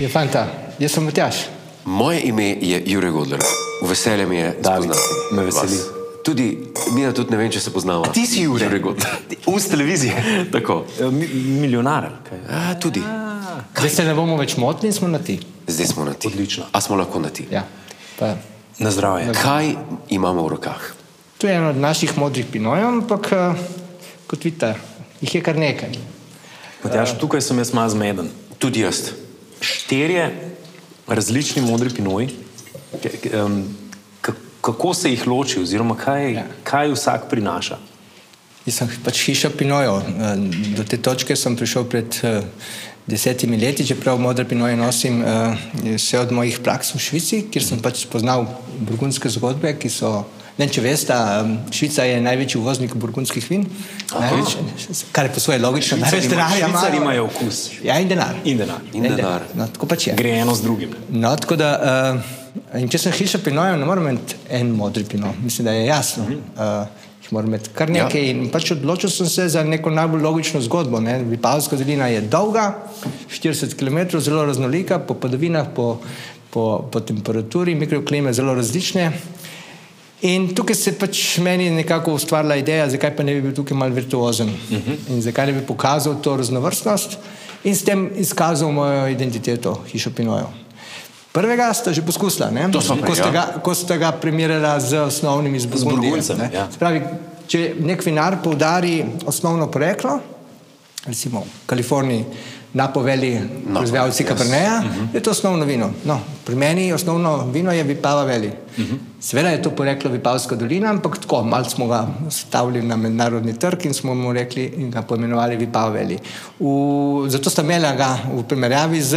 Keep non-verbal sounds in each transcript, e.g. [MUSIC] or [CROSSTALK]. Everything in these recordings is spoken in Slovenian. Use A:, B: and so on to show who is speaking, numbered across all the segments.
A: Je fanta, jaz sem Matjaš.
B: Moje ime je Jurek Godler. Veselje mi je, da
C: me veseli.
B: Vas. Tudi mi, tudi ne vem, če se poznamo.
C: Ti si Jurek,
B: Jurek Godler.
C: Ust televizije. [LAUGHS]
B: Tako.
C: Mi, milijonar.
B: A, tudi.
A: Zdaj se ne bomo več motili, smo na ti.
B: Zdaj smo na ti.
C: Odlično.
B: A smo lahko na ti.
A: Ja. Pa,
C: Na zdravje.
B: Kaj imamo v rokah?
A: to je eno od naših modrih pinojev, ampak eh, kot vidite, jih je kar nekaj.
C: Matjaž, tukaj sem jaz malo zmeden.
B: Tudi jaz.
C: Štirje različni modri pinoji. Kako se jih loči, oziroma kaj,
A: Ja.
C: kaj vsak prinaša?
A: Jaz sem pač hiša Pinojo. Eh, Do te točke sem prišel pred eh, desetimi leti, čeprav modre Pinoje nosim eh, vse od mojih praks v Švici, kjer sem pač spoznal burgundske zgodbe, ki so. Ne, če veste, eh, Švica je največji uvoznik burgundskih vin, največ, kar je po svoje logično. Največ denarja
C: Švicari
A: imajo.
C: imajo okus.
A: Ja, in denar.
C: In denar.
B: In denar.
A: No, tako pač je.
C: Gre eno z drugim.
A: No, tako da, uh, in če sem hiša pinojev, ne morem imeti en modri pino, mislim, da je jasno. Uh, moram imeti kar nekaj. Ja. In pač odločil sem se za neko najbolj logično zgodbo. Ne. Vipavska dolina je dolga, 40 km, zelo raznolika, po padavinah, po, po, po temperaturi, mikroklime zelo različne. In tukaj se pač meni nekako ustvarila ideja, zakaj pa ne bi bil tukaj mal virtuozen uh -huh. in zakaj ne bi pokazal to raznovrstnost in s tem izkazal mojo identiteto hišo Pinojo. Prvega sta že poskusila, ne?
B: Prej,
A: ko, sta
B: ja.
A: ga, ko sta ga primerjala z osnovnim iz Burgundije.
C: Burgundcem,
A: ne.
C: ja.
A: Se Pravi, če nek vinar poudari osnovno poreklo, recimo v Kaliforniji, napoveli proizvajalci
B: yes.
A: Caberneja, uh -huh. je to osnovno vino. No, pri meni osnovno vino je Vipava Veli. Uh -huh. Seveda je to poreklo Vipavska dolina, ampak tako, malo smo ga stavili na mednarodni trg in smo mu rekli in ga poimenovali Vipava Veli. V, zato sta imela ga v primerjavi z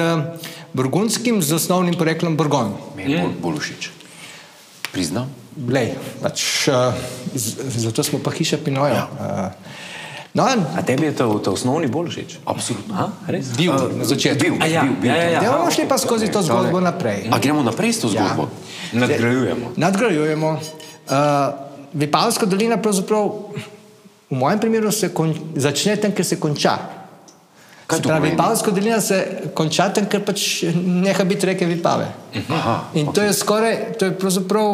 A: burgundskim, z osnovnim poreklom Burgon.
B: Meni bolj, bolj všeč. Priznam.
A: Glej, pač, uh, z, zato smo pa hiša Pinoja. Ja. Uh, no,
C: A tebi je to, to osnovni bolj všeč?
B: Absolutno.
C: Aha, res?
A: bil na začetku.
B: Bil,
C: A ja,
B: bil, bil.
C: ja, ja, ja.
A: Ja, bomo šli pa skozi to zgodbo naprej.
B: A gremo naprej s to zgodbo?
C: Nadgrajujemo.
A: Nadgrajujemo. Uh, Vipavska dolina pravzaprav v mojem primeru se kon, začne tam, kjer se konča.
B: Kaj
A: Se pravi? Vipavska dolina se konča tam, ker pač neha biti reke Vipave.
B: Aha,
A: In to je skoraj, to je pravzaprav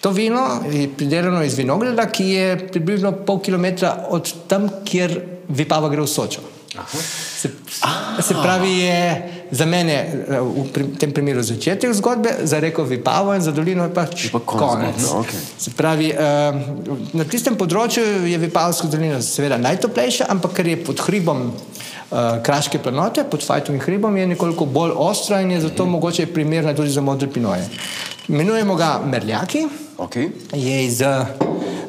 A: to vino, je pridelano iz vinograda, ki je približno pol kilometra od tam, kjer Vipava gre v Sočo. Se, se pravi, je za mene eh, v tem primeru začetek zgodbe, za reko Vipavo in za dolino je pač
B: pa konec
A: konec.
B: zgodbe, okej.
A: Se pravi, eh, na tistem področju je Vipavska dolina seveda najtoplejša, ampak ker je pod hribom Kraške planote, pod Fajtovim hribom, je nekoliko bolj ostra in je zato mogoče primerna tudi za modre pinoje. Imenujemo ga Merljaki,
B: Okay.
A: je iz, eh,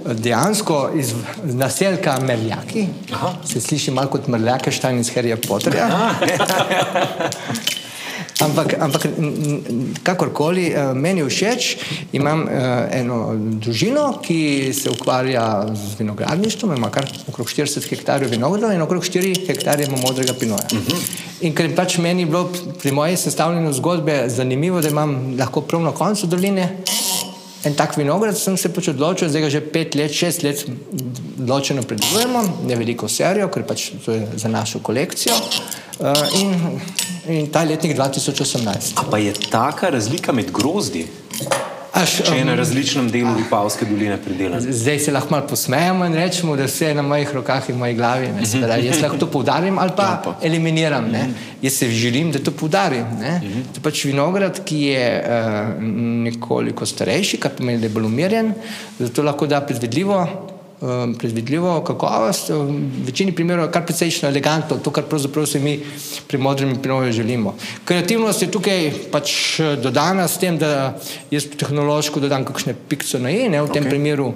A: dejansko iz naselka Merljaki,
C: Aha.
A: se sliši malo kot Merljakeštajn iz Harryja Potterja. [LAUGHS] [LAUGHS] Ampak, ampak kakorkoli, eh, meni všeč, imam eh, eno družino, ki se ukvarja z vinogradništvom, ima kar okrog 40 hektarjev vinogradov in okrog 4 hektarje ima modrega pinoja. Uh -huh. In ker je pač meni bilo pri moji sestavljanju zgodbe zanimivo, da imam lahko prav na koncu doline en tak vinograd, sem se pač odločil, zdaj ga že pet let, šest let ločeno predelujemo, ne veliko serijo, ker pač to je za našo kolekcijo. Uh, in, in ta letnik 2018.
C: A pa je taka razlika med grozdi,
A: Až,
C: če je na
A: um,
C: različnem delu Vipavske doline pridelan?
A: Zdaj se lahko malo posmejemo in rečemo, da vse je na mojih rokah in moji glavi. Ne, pravi, jaz lahko to poudarim ali pa eliminiram. Ne. Jaz se želim, da to poudarim. Ne. To je pač vinograd, ki je uh, nekoliko starejši, kar pomeni, da je bolj umirjen, zato lahko da predvidljivo. Um, Predvidljivo kakovost, v večini primerov je kar precejšno elegantno, to, kar pravzaprav se mi pri modrem pinoju želimo. Kreativnost je tukaj pač eh, dodana s tem, da jaz tehnološko dodam kakšne pikce na i, ne, v tem okay. primeru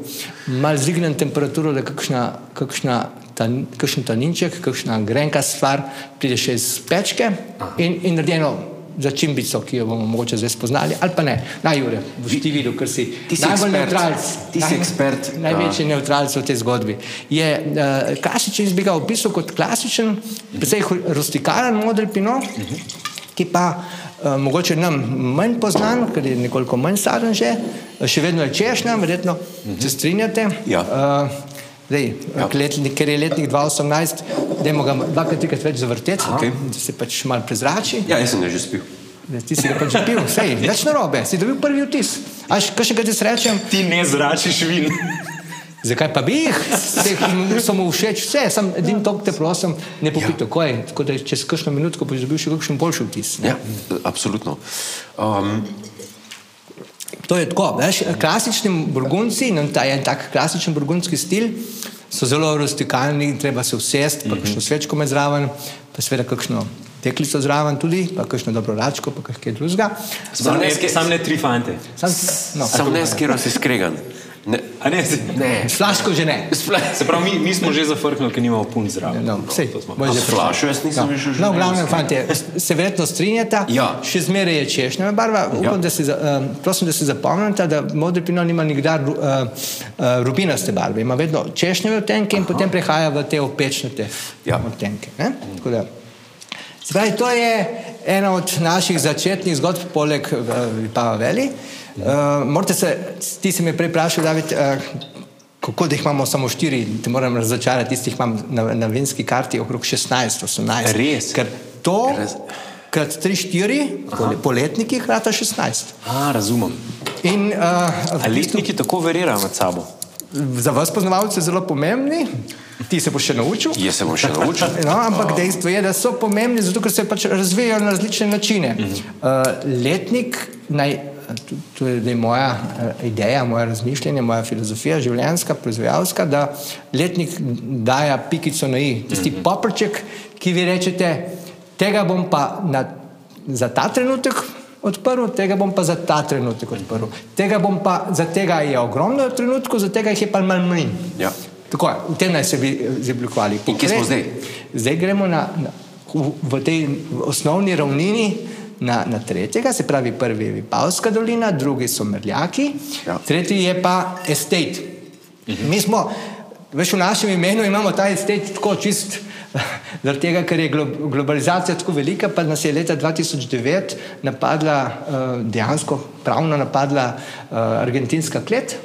A: malo zignem temperaturo, da kakšna, kakšna tan, kakšen taninček, kakšna grenka stvar pride še iz pečke in, in narejeno za čimbico, ki jo bomo mogoče zdaj spoznali, ali pa ne. Naj, Jure, boš ti videl, ker si,
B: Ti si
A: najbolj
B: ekspert.
A: nevtralc.
B: Ti si
A: naj-
B: ekspert,
A: Največji nevtralc v tej zgodbi. Je uh, klasičen, jaz bi ga opisal kot klasičen, precej rustikalen model Pino, ki pa uh, mogoče nam manj poznan, ker je nekoliko manj staren že, še vedno je češnja, verjetno se strinjate.
B: Ja.
A: Uh, Zdaj,
B: Ja.
A: letnik, ker je letnik 2018, dajmo ga dvakrat, trikrat več zavrteti,
B: Okej.
A: da se pač malo prezrači.
B: Ja, jaz sem ga že spil.
A: Zdaj, Ti si ga pač pil, vse, več narobe, si dobil prvi vtis. Až, kaj še kaj ti srečem,
C: Ti ne zračiš vin.
A: zakaj pa bi jih? So mu všeč vse, sem edin tok te prosim, ne popij ja. takoj, tako da čez kakšno minutko boš dobil še kakšen boljši vtis. ne.
B: Ja, absolutno. Um,
A: To je tako, veš, klasični burgunci, no, ta je en tak klasičen burgundski stil, so zelo rustikalni, treba se usesti, pa kakšno svečko med zraven, pa seveda kakšno deklico zraven tudi, pa kakšno dobro račko, pa kaj drugega.
C: Sam ne, sam ne tri fante.
A: Sam, no,
B: Sam ne skero si skregan. Ne,
C: ne, se,
B: ne.
A: S flaško že ne.
C: se pravi, mi, mi smo že zafrknili, ker nimamo punc zraven.
A: No, boš
B: A
A: že
B: flašo jaz nisem
A: No,
B: že.
A: no, v glavnem, fantje, se verjetno strinjate,
B: Ja.
A: še zmeraj je češnjeva barva. Upam,
B: Ja.
A: da se, za- um, prosim, da se zapomnite, da modri pinot nima nikdar uh, uh, rubinaste barve, ima vedno češnjeve odtenke in potem prehaja v te opečnate
B: Ja.
A: odtenke. pravi, to je ena od naših začetnih zgodb, poleg uh, Vipava Veli. Uh, morate se, ti si me prej vprašal, David, uh, kako da jih imamo samo štiri, te moram razočarati, tistih imam na, na vinski karti okrog 16, 18.
C: Res?
A: Ker to
B: Res?
A: krat 3-4, po, po letnikih, rata 16.
C: A, razumem.
A: In uh,
C: A letniki tako verirajo med sabo?
A: za vas poznavalce zelo pomembni, ti se boš še naučil.
B: Jaz se bom še naučil. [LAUGHS]
A: No, ampak dejstvo je, da so pomembni, zato ker se pač razvijajo na različne načine. Uh, letnik naj. To, je zdaj moja uh, ideja, moje razmišljanje, moja filozofija, življenjska, proizvajalska, da letnik daje pikico na i, tisti poprček, ki vi rečete, tega bom pa na, za ta trenutek odprl, tega bom pa za ta trenutek odprl. Tega bom pa, za tega je ogromno trenutkov, za tega jih je pa manj manj.
B: Ja.
A: Tako je, v tem naj se bi izoblikovali.
B: In kje smo zdaj?
A: Zdaj gremo na, na, v, v tej osnovni ravnini na, na tretjega, se pravi prvi je Vipavska dolina, drugi so Merljaki,
B: Ja.
A: tretji je pa estate. Mi smo, veš, v našem imenu imamo ta estate tako čist. [LAUGHS] Zaradi tega, ker je glo- globalizacija tako velika, pa nas je leta 2009 napadla, eh, dejansko pravno napadla eh, argentinska klet,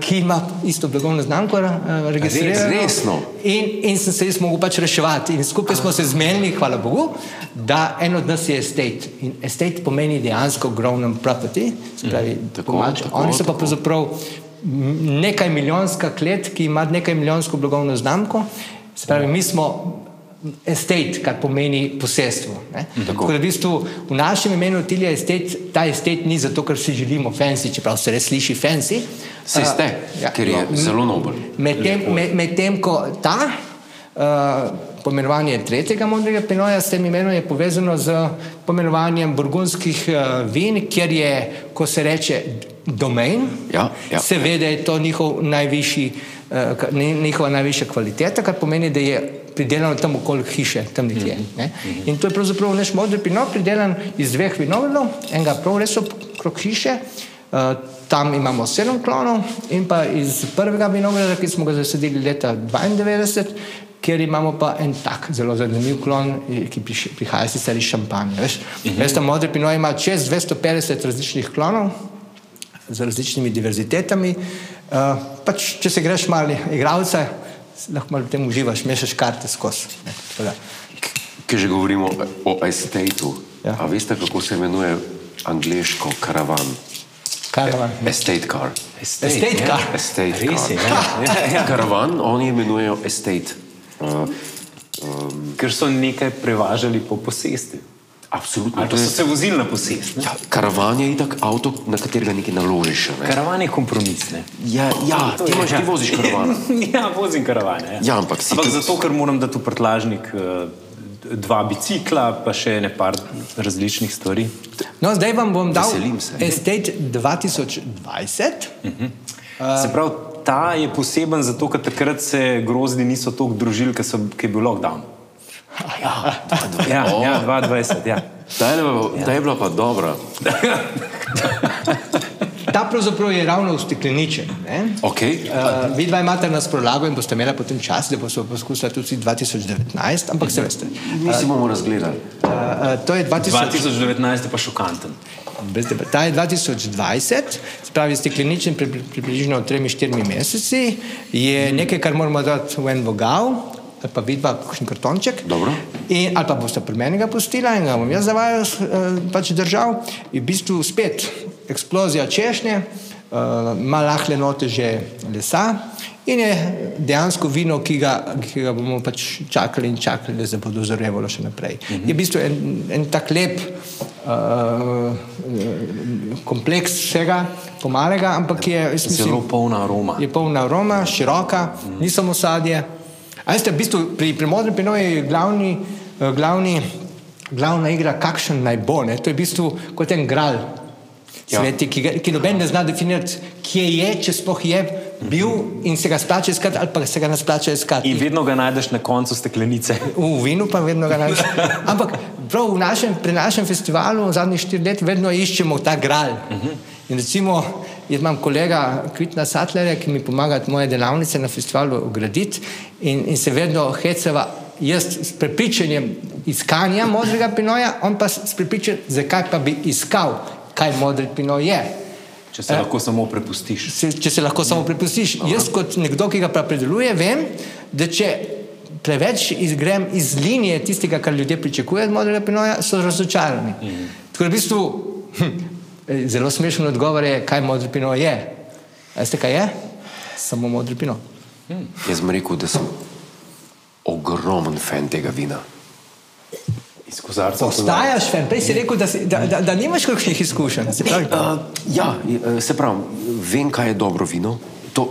A: ki ima isto blagovno znamko eh, registrirano.
B: resno?
A: In, in sem se jaz mogel pač reševati. In skupaj smo se zmenili, hvala Bogu, da en od nas je estate. In estate pomeni dejansko ogromno property, se pravi,
B: tako,
A: pomač,
B: tako,
A: oni so pa
B: tako.
A: pravzaprav m, nekaj milijonska klet, ki ima nekaj milijonsko blagovno znamko. Se pravi, mi smo estate, kar pomeni posestvo. ne. Tako da v bistvu v našem imenu Tilja estate, ta estate ni zato, ker si želimo fancy, čeprav se res sliši fancy.
B: Se ste,
A: ja.
B: ker je zelo nobel.
A: Medtem med, med ko ta uh, pomenovanje tretjega modrega pinoja s tem imenom je povezano z pomenovanjem burgundskih uh, vin, kjer je, ko se reče, domain,
B: Ja, ja.
A: seveda je to njihov najvišji, uh, njihova najvišja kvaliteta, kar pomeni, da je pridelano tam okoli hiše, tam nekje. Ne? In to je pravzaprav naš modri pinot, pridelan iz dveh vinovnov, enega prav res okrog hiše. Uh, tam imamo sedem klonov in pa iz prvega vinograda, ki smo ga zasadili leta 92, kjer imamo pa en tak zelo zanimiv klon, eh, ki prihaja sicer iz šampanja. Veš, uh -huh. veš, modri pinot ima čez 250 različnih klonov z različnimi diverzitetami. Uh, pač, če se greš malo igralce, lahko malo v tem uživaš, mešaš karte skozi.
B: Ker že govorimo o estateu.
A: Ja.
B: A veste, kako se imenuje angliško karavan?
A: Karavan.
B: Estate car.
A: Estate car.
B: Estate
C: Res
B: car.
C: je, ja. ja, ja.
B: Karavan oni imenujejo estate. Uh,
C: Ker so nekaj prevažali po posesti.
B: Absolutno.
C: Ali
B: To
C: so se vozili na posest. ne.
B: ja, karavan je itak avto, na katerega nekaj naložiš. Ne?
C: Karavan je kompromis. Ne?
B: Ja, ja
C: To
B: ti, imaš, ti voziš karavan. [LAUGHS]
C: ja, vozim karavane. Ja,
B: Ja, ampak si
C: ampak
B: tudi-
C: zato, ker moram dati v prtlažnik eh, dva bicikla, pa še ne par različnih stvari.
A: No, zdaj vam bom dal
B: Veselim se.
A: Estate 2020.
C: Se pravi, ta je poseben zato, ker takrat se grozdi niso tako družili, ker, so, ker je bil lockdown.
B: Ja,
C: Ja, ja 22, ja.
B: ta, je, bila- ta je bila pa dobra. [LAUGHS]
A: Ta pravzaprav je ravno ustekleničen. ne.
B: Okay.
A: Uh, vi dva imate nas prolago in boste imeli potem čas, da boste poskusili tudi 2019, ampak se veste.
B: Mi si bomo razgledali.
A: Uh, uh, to je 2000,
C: 2019 je pa šokanten.
A: Ta je 2020, se pravi stekleničen pri, pri, približno 3-4 meseci, je nekaj, kar moramo dati v en vogal, ali pa vidva, kakšen kartonček.
B: Dobro.
A: In, ali pa boste pri meni ga pustila in ga bom jaz zavajal, eh, pač držal. In v bistvu spet eksplozija češnje, uh, malo lahle note že lesa. In je dejansko vino, ki ga, ki ga bomo pač čakali in čakali, da se bo dozorevalo še naprej. Uh -huh. Je v bistvu en, en tak lep uh, kompleks vsega, pomalega, ampak je
C: mislim, zelo polna aroma.
A: Je polna aroma, široka, uh -huh. ni samo sadje. A veste, v bistvu pri, pri modrem pinoju je glavni, uh, glavni, glavna igra, kakšen naj bo. Ne? To je v bistvu kot en gral. Ja. Sveti, ki, ga, ki noben ne zna definirati, kje je, če sploh je bil in se ga splača iskati, ali pa se ga ne splača iskati.
C: In vedno ga najdeš na koncu steklenice.
A: V vinu pa vedno ga najdeš. Ampak prav našem, pri našem festivalu zadnjih štirih letih vedno iščemo ta gral. Uh -huh. In recimo, jaz imam kolega Kvitna Satlerja, ki mi pomaga moje delavnice na festivalu ugraditi in, in se vedno heceva. Jaz s prepričanjem iskanja modrega pinoja, on pa s prepričanjem, zakaj pa bi iskal, kaj modri pinoj je.
C: Če se eh, lahko samo prepustiš.
A: Se, če se lahko samo prepustiš. Aha. Jaz, kot nekdo, ki ga predeluje, vem, da če preveč izgrem iz linije tistega, kar ljudje pričakujejo od modrega pinoja, so razočarani. Mhm. Tako da v bistvu hm, zelo smešen odgovor je, kaj modri pino je. Veste, kaj je? Samo modri pino.
B: Mhm. Jaz sem rekel, da sem ogromen fan tega vina.
A: Ostajaš fan, prej si rekel, da, si, da, da, da nimaš kakšnih izkušenj. Se pravi, uh,
B: ja, se pravi, vem, kaj je dobro vino. To,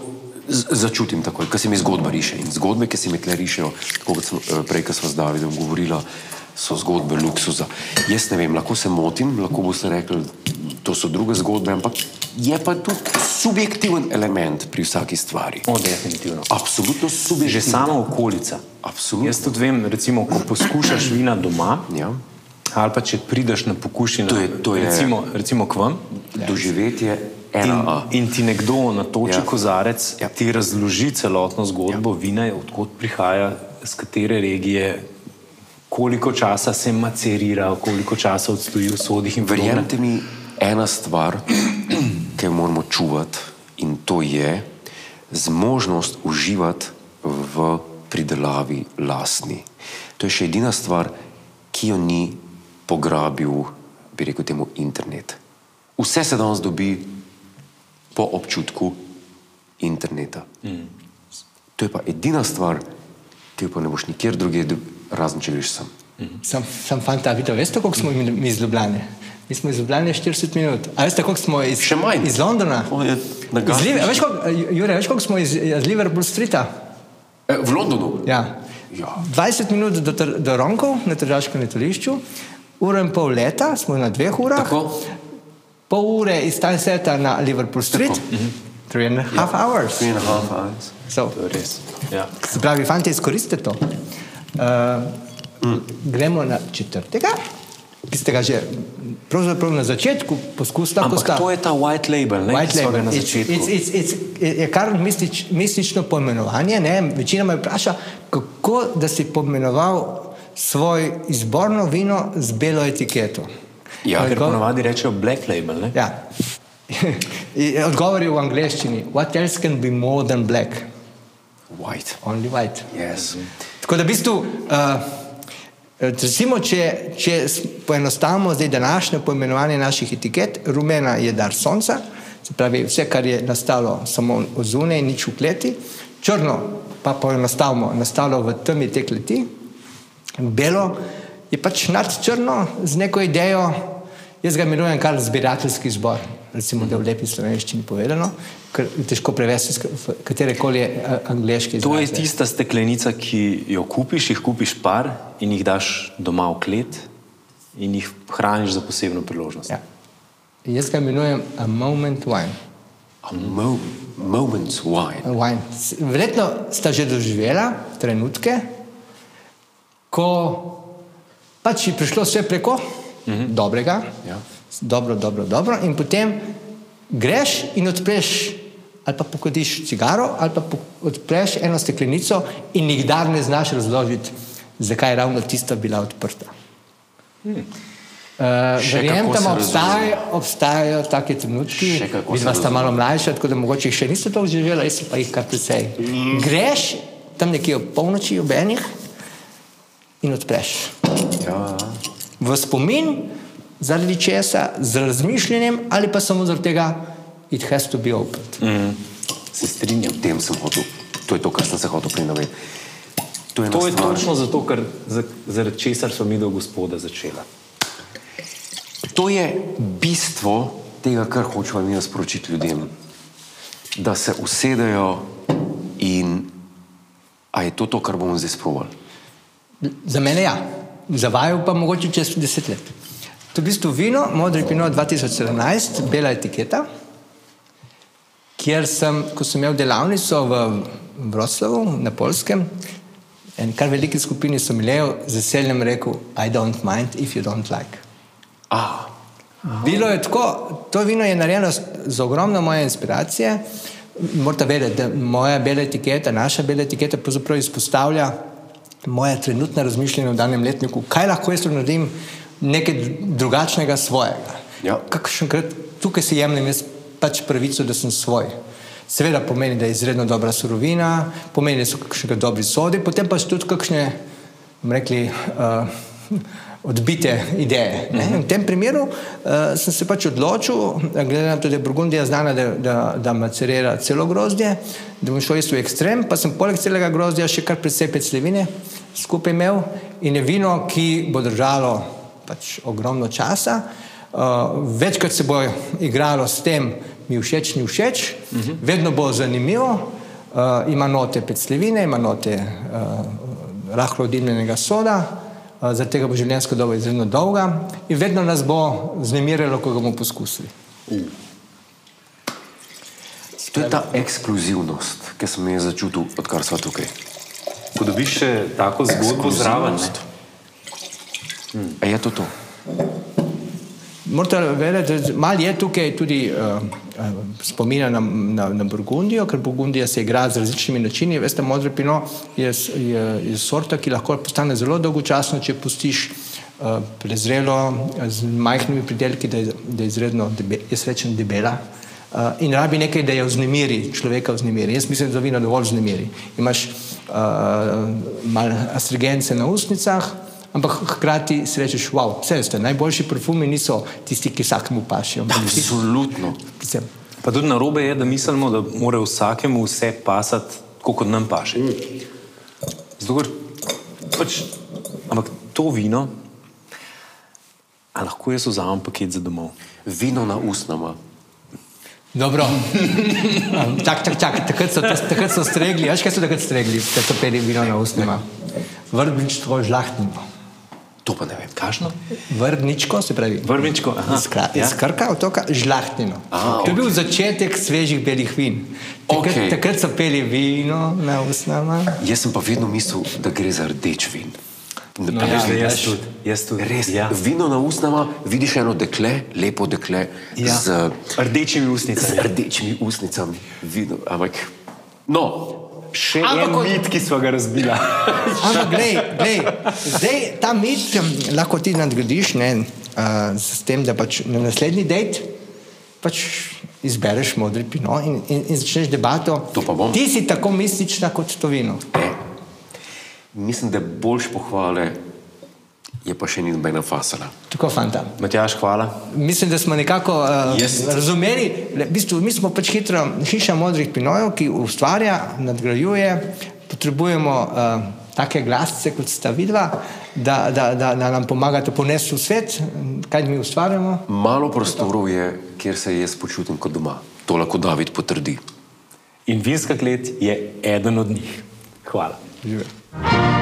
B: začutim takoj, ko se mi zgodba riše. In zgodbe, ki se mi tle rišejo, tako kot sem eh, prej, ko smo z Davidom govorila, so zgodbe luksuza. Jaz ne vem, lahko se motim, lahko boste rekli, to so druge zgodbe, ampak je pa tu subjektiven element pri vsaki stvari.
C: O, definitivno.
B: Absolutno subjektivno.
C: Že sama okolica.
B: Absolutno.
C: Jaz tudi vem, recimo, ko poskušaš vina doma.
B: Ja.
C: Ali pa če prideš na pokušino,
B: to je, to je,
C: recimo, recimo k vam,
B: doživetje
C: In, in ti nekdo na toči ja. kozarec
B: ja.
C: ti razloži celotno zgodbo ja. vina, odkot prihaja, z katere regije, koliko časa se macerira, koliko časa odstoji v sodih.
B: Verjemite mi, ena stvar, ki jo moramo čuvati, in to je zmožnost uživati v pridelavi lastni. To je še edina stvar, ki jo ni pograbil, bi rekel, temu internet. Vse se danes dobi po občutku interneta. Mm. To je pa edina stvar, ki jo pa ne boš nikjer drugje, razen če greš sem.
A: Mm. Sam, sam fanta, vidite, veste, koliko smo mi iz Ljubljane? Mi smo iz Ljubljane 40 minut. A veste, koliko smo iz, iz Londona? Iz Liv, veš, koliko, Jure, veš, koliko smo iz, iz Liverpool Streeta?
B: E, v Londonu?
A: Ja. ja. 20 minut do, do Ronkov na tržaškem letališču, uro in pol leta, smo na dveh urah. Tako pol ure iz Tanseta na Liverpool Street. Mm -hmm. Three and a half yeah. hours.
B: Three and a half hours.
A: So,
C: ja.
A: Se pravi, fanti, izkoristite to. Uh, mm. Gremo na četrtega, ki ste ga že pravzaprav na začetku poskusili.
C: Ampak to je ta white label, ne
A: white label.
C: na začetku.
A: It's, it's, it's, it's, je kar mistič, mistično pojmenovanje. Ne? Večina me vpraša, kako da si pojmenoval svoj izborno vino z belo etiketo.
C: Ja, ker ponovadi rečejo black label. Ne?
A: Ja. Odgovor [LAUGHS] je v angleščini: What else can be more than black?
B: White.
A: Only white.
B: Yes.
A: Tako da v bistvu, uh, recimo, če, če poenostavimo zdaj današnje poimenovanje naših etiket, rumena je dar sonca, se pravi vse, kar je nastalo samo zunaj, nič v kleti, črno pa poenostavimo, nastalo v temi te kleti, belo je pač nad črno z neko idejo, jaz ga imenujem kar zbirateljski zbor, recimo, da je v lepi slovenščini povedano, ker je težko prevesti katere koli angliški
C: zbor. To je tista steklenica, ki jo kupiš, jih kupiš par in jih daš doma v klet in jih hraniš za posebno priložnost.
A: Ja. Jaz ga imenujem a moment wine.
B: A mo moment wine.
A: wine. Verjetno sta že doživela trenutke, ko pač je prišlo vse preko mm -hmm. dobrega,
B: ja.
A: dobro, dobro, dobro, in potem greš in odpreš, ali pa pokodiš cigaro, ali pa odpreš eno steklenico in nikdar ne znaš razložiti, zakaj je ravno tista bila odprta. Hmm. Uh, Verjamem,
B: kako
A: da
B: se
A: obstajajo, obstajajo take trenutki, vi
B: se
A: dva sta
B: razumem.
A: malo mlajša, tako da mogoče jih še niste toliko živela, jaz pa jih kar precej. Greš tam nekje ob polnoči, ob enih in odpreš.
B: Ja,
A: V spomin, zaradi česa, z razmišljanjem ali pa samo zaradi tega, it has to be open.
B: se strinjam, tem sem hotel. To je to, kar sem se hotel prinaveti. To je,
C: To je
B: stvar.
C: točno zato, ker, za- zaradi česar smo mi do gospoda začela.
B: To je bistvo tega, kar hočemo mi sporočiti ljudem. Da se usedejo in a je to to, kar bomo zdaj sprovali.
A: Za mene ja, za vaju pa mogoče čez deset let. To je v bistvu vino, modri pino 2017, bela etiketa, kjer sem, ko sem imel delavnico v Vroclavu na Polskem, en kar veliki skupini so mi lejo z veseljem rekel, I don't mind if you don't like.
B: Ah,
A: Bilo je tako, to vino je narejeno z ogromno moje inspiracije. Morate vedeti, da moja bela etiketa, naša bela etiketa pravzaprav izpostavlja moje trenutne razmišljanje v danem letniku, kaj lahko jaz naredim nekaj drugačnega svojega.
B: Ja.
A: Kakšenkrat tukaj si jemljem jaz pač pravico, da sem svoj. Seveda pomeni, da je izredno dobra surovina, pomeni, da so kakšne dobri sodi, potem pa so tudi kakšne, bomo rekli, uh, [LAUGHS] odbite ideje. Ne? In V tem primeru uh, sem se pač odločil, glede na to, da je Burgundija znana, da, da, da macerira celo grozdje, da bom šel jaz v ekstrem, pa sem poleg celega grozdja še kar precej peclevine skupaj imel in je vino, ki bo držalo pač ogromno časa. Uh, večkrat se bo igralo s tem, mi všeč, ni všeč, uh -huh. vedno bo zanimivo, uh, ima note peclevine, ima note uh, rahlo dimljenega soda, zaradi tega bo življenjska doba izredno dolga in vedno nas bo znemirilo, ko ga bomo poskusili.
B: to je ta ekskluzivnost, ki sem jo začutil, odkar smo tukaj.
C: Ko dobiš še tako zgodbo zraven?
B: A je to to?
A: Morate vedeti, malo je tukaj tudi uh, uh, spomina na, na, na Burgundijo, ker Burgundija se igra z različnimi načini. Veste, modri pino je, je, je sorta, ki lahko postane zelo dolgočasno, če pustiš uh, prezrelo z majhnimi pridelki, da je, da je izredno, debe, jaz rečem, debela. Uh, in rabi nekaj, da jo vznemiri, človeka vznemiri. Jaz mislim, da vino dovolj vznemiri. Imaš uh, malo astrigence na ustnicah, ampak hkrati si rečeš, wow, vse veste, najboljši parfumi niso tisti, ki vsakemu pašijo.
B: Absolutno.
A: Predvsem.
C: Pa tudi narobe je, da mislimo, da mora vsakemu vse pasati, tako kot nam paše. Zato, ker pač, ampak to vino, a lahko jaz vzamem paket za domov.
B: Vino na usnama.
A: Dobro. [LAUGHS] Čak, čak, čak, takrat so, takrat so stregli, veš kaj so takrat stregli, da so peli vino na ustnima. Vrbničko žlahtnino.
B: To pa ne vem.
C: Kašno?
A: Vrbničko, se pravi.
C: Vrvinčko. aha.
A: Iz kra-
C: Ja.
A: Iz Krka, otoka, žlahtnino.
B: A,
A: to je bil začetek svežih belih vin. Takrat,
B: Okej.
A: takrat so peli vino na usnama.
B: Jaz sem pa vedno mislil, da gre za rdeč vin. Ne
A: No, ja,
C: jaz tudi. Jaz tudi.
B: Res,
C: Ja.
B: vino na usnama, vidiš eno dekle, lepo dekle
C: Ja.
B: z,
C: Rdečimi
B: z
C: ustnicami.
B: rdečimi usnicami. Vino, ampak, no,
C: Še
A: Ampak
C: en
A: kot-
C: mit, ki smo ga razbila. [LAUGHS]
A: Ampak, glej, glej, zdaj ta mit um, lahko ti nadgradiš ne, uh, s tem, da pač na naslednji dejt pač izbereš modri pino in, in, in začneš debato. Ti si tako mistična kot to vino.
B: mislim, da boljš pohvale je pa še ni nobena fasala.
A: Tako, fanta.
C: Matjaš, hvala.
A: Mislim, da smo nekako uh,
B: Jaz-
A: razumeli, le, v bistvu, mi smo pač hitro hiša modrih pinojev, ki ustvarja, nadgrajuje, potrebujemo uh, take glasce, kot sta vidva, da, da, da, da nam pomagate ponesti v svet, kaj mi ustvarjamo.
B: Malo prostorov je, kjer se jaz počutim kot doma. To lahko David potrdi.
C: In vinska klet je eden od njih. Hvala.
A: Živijo.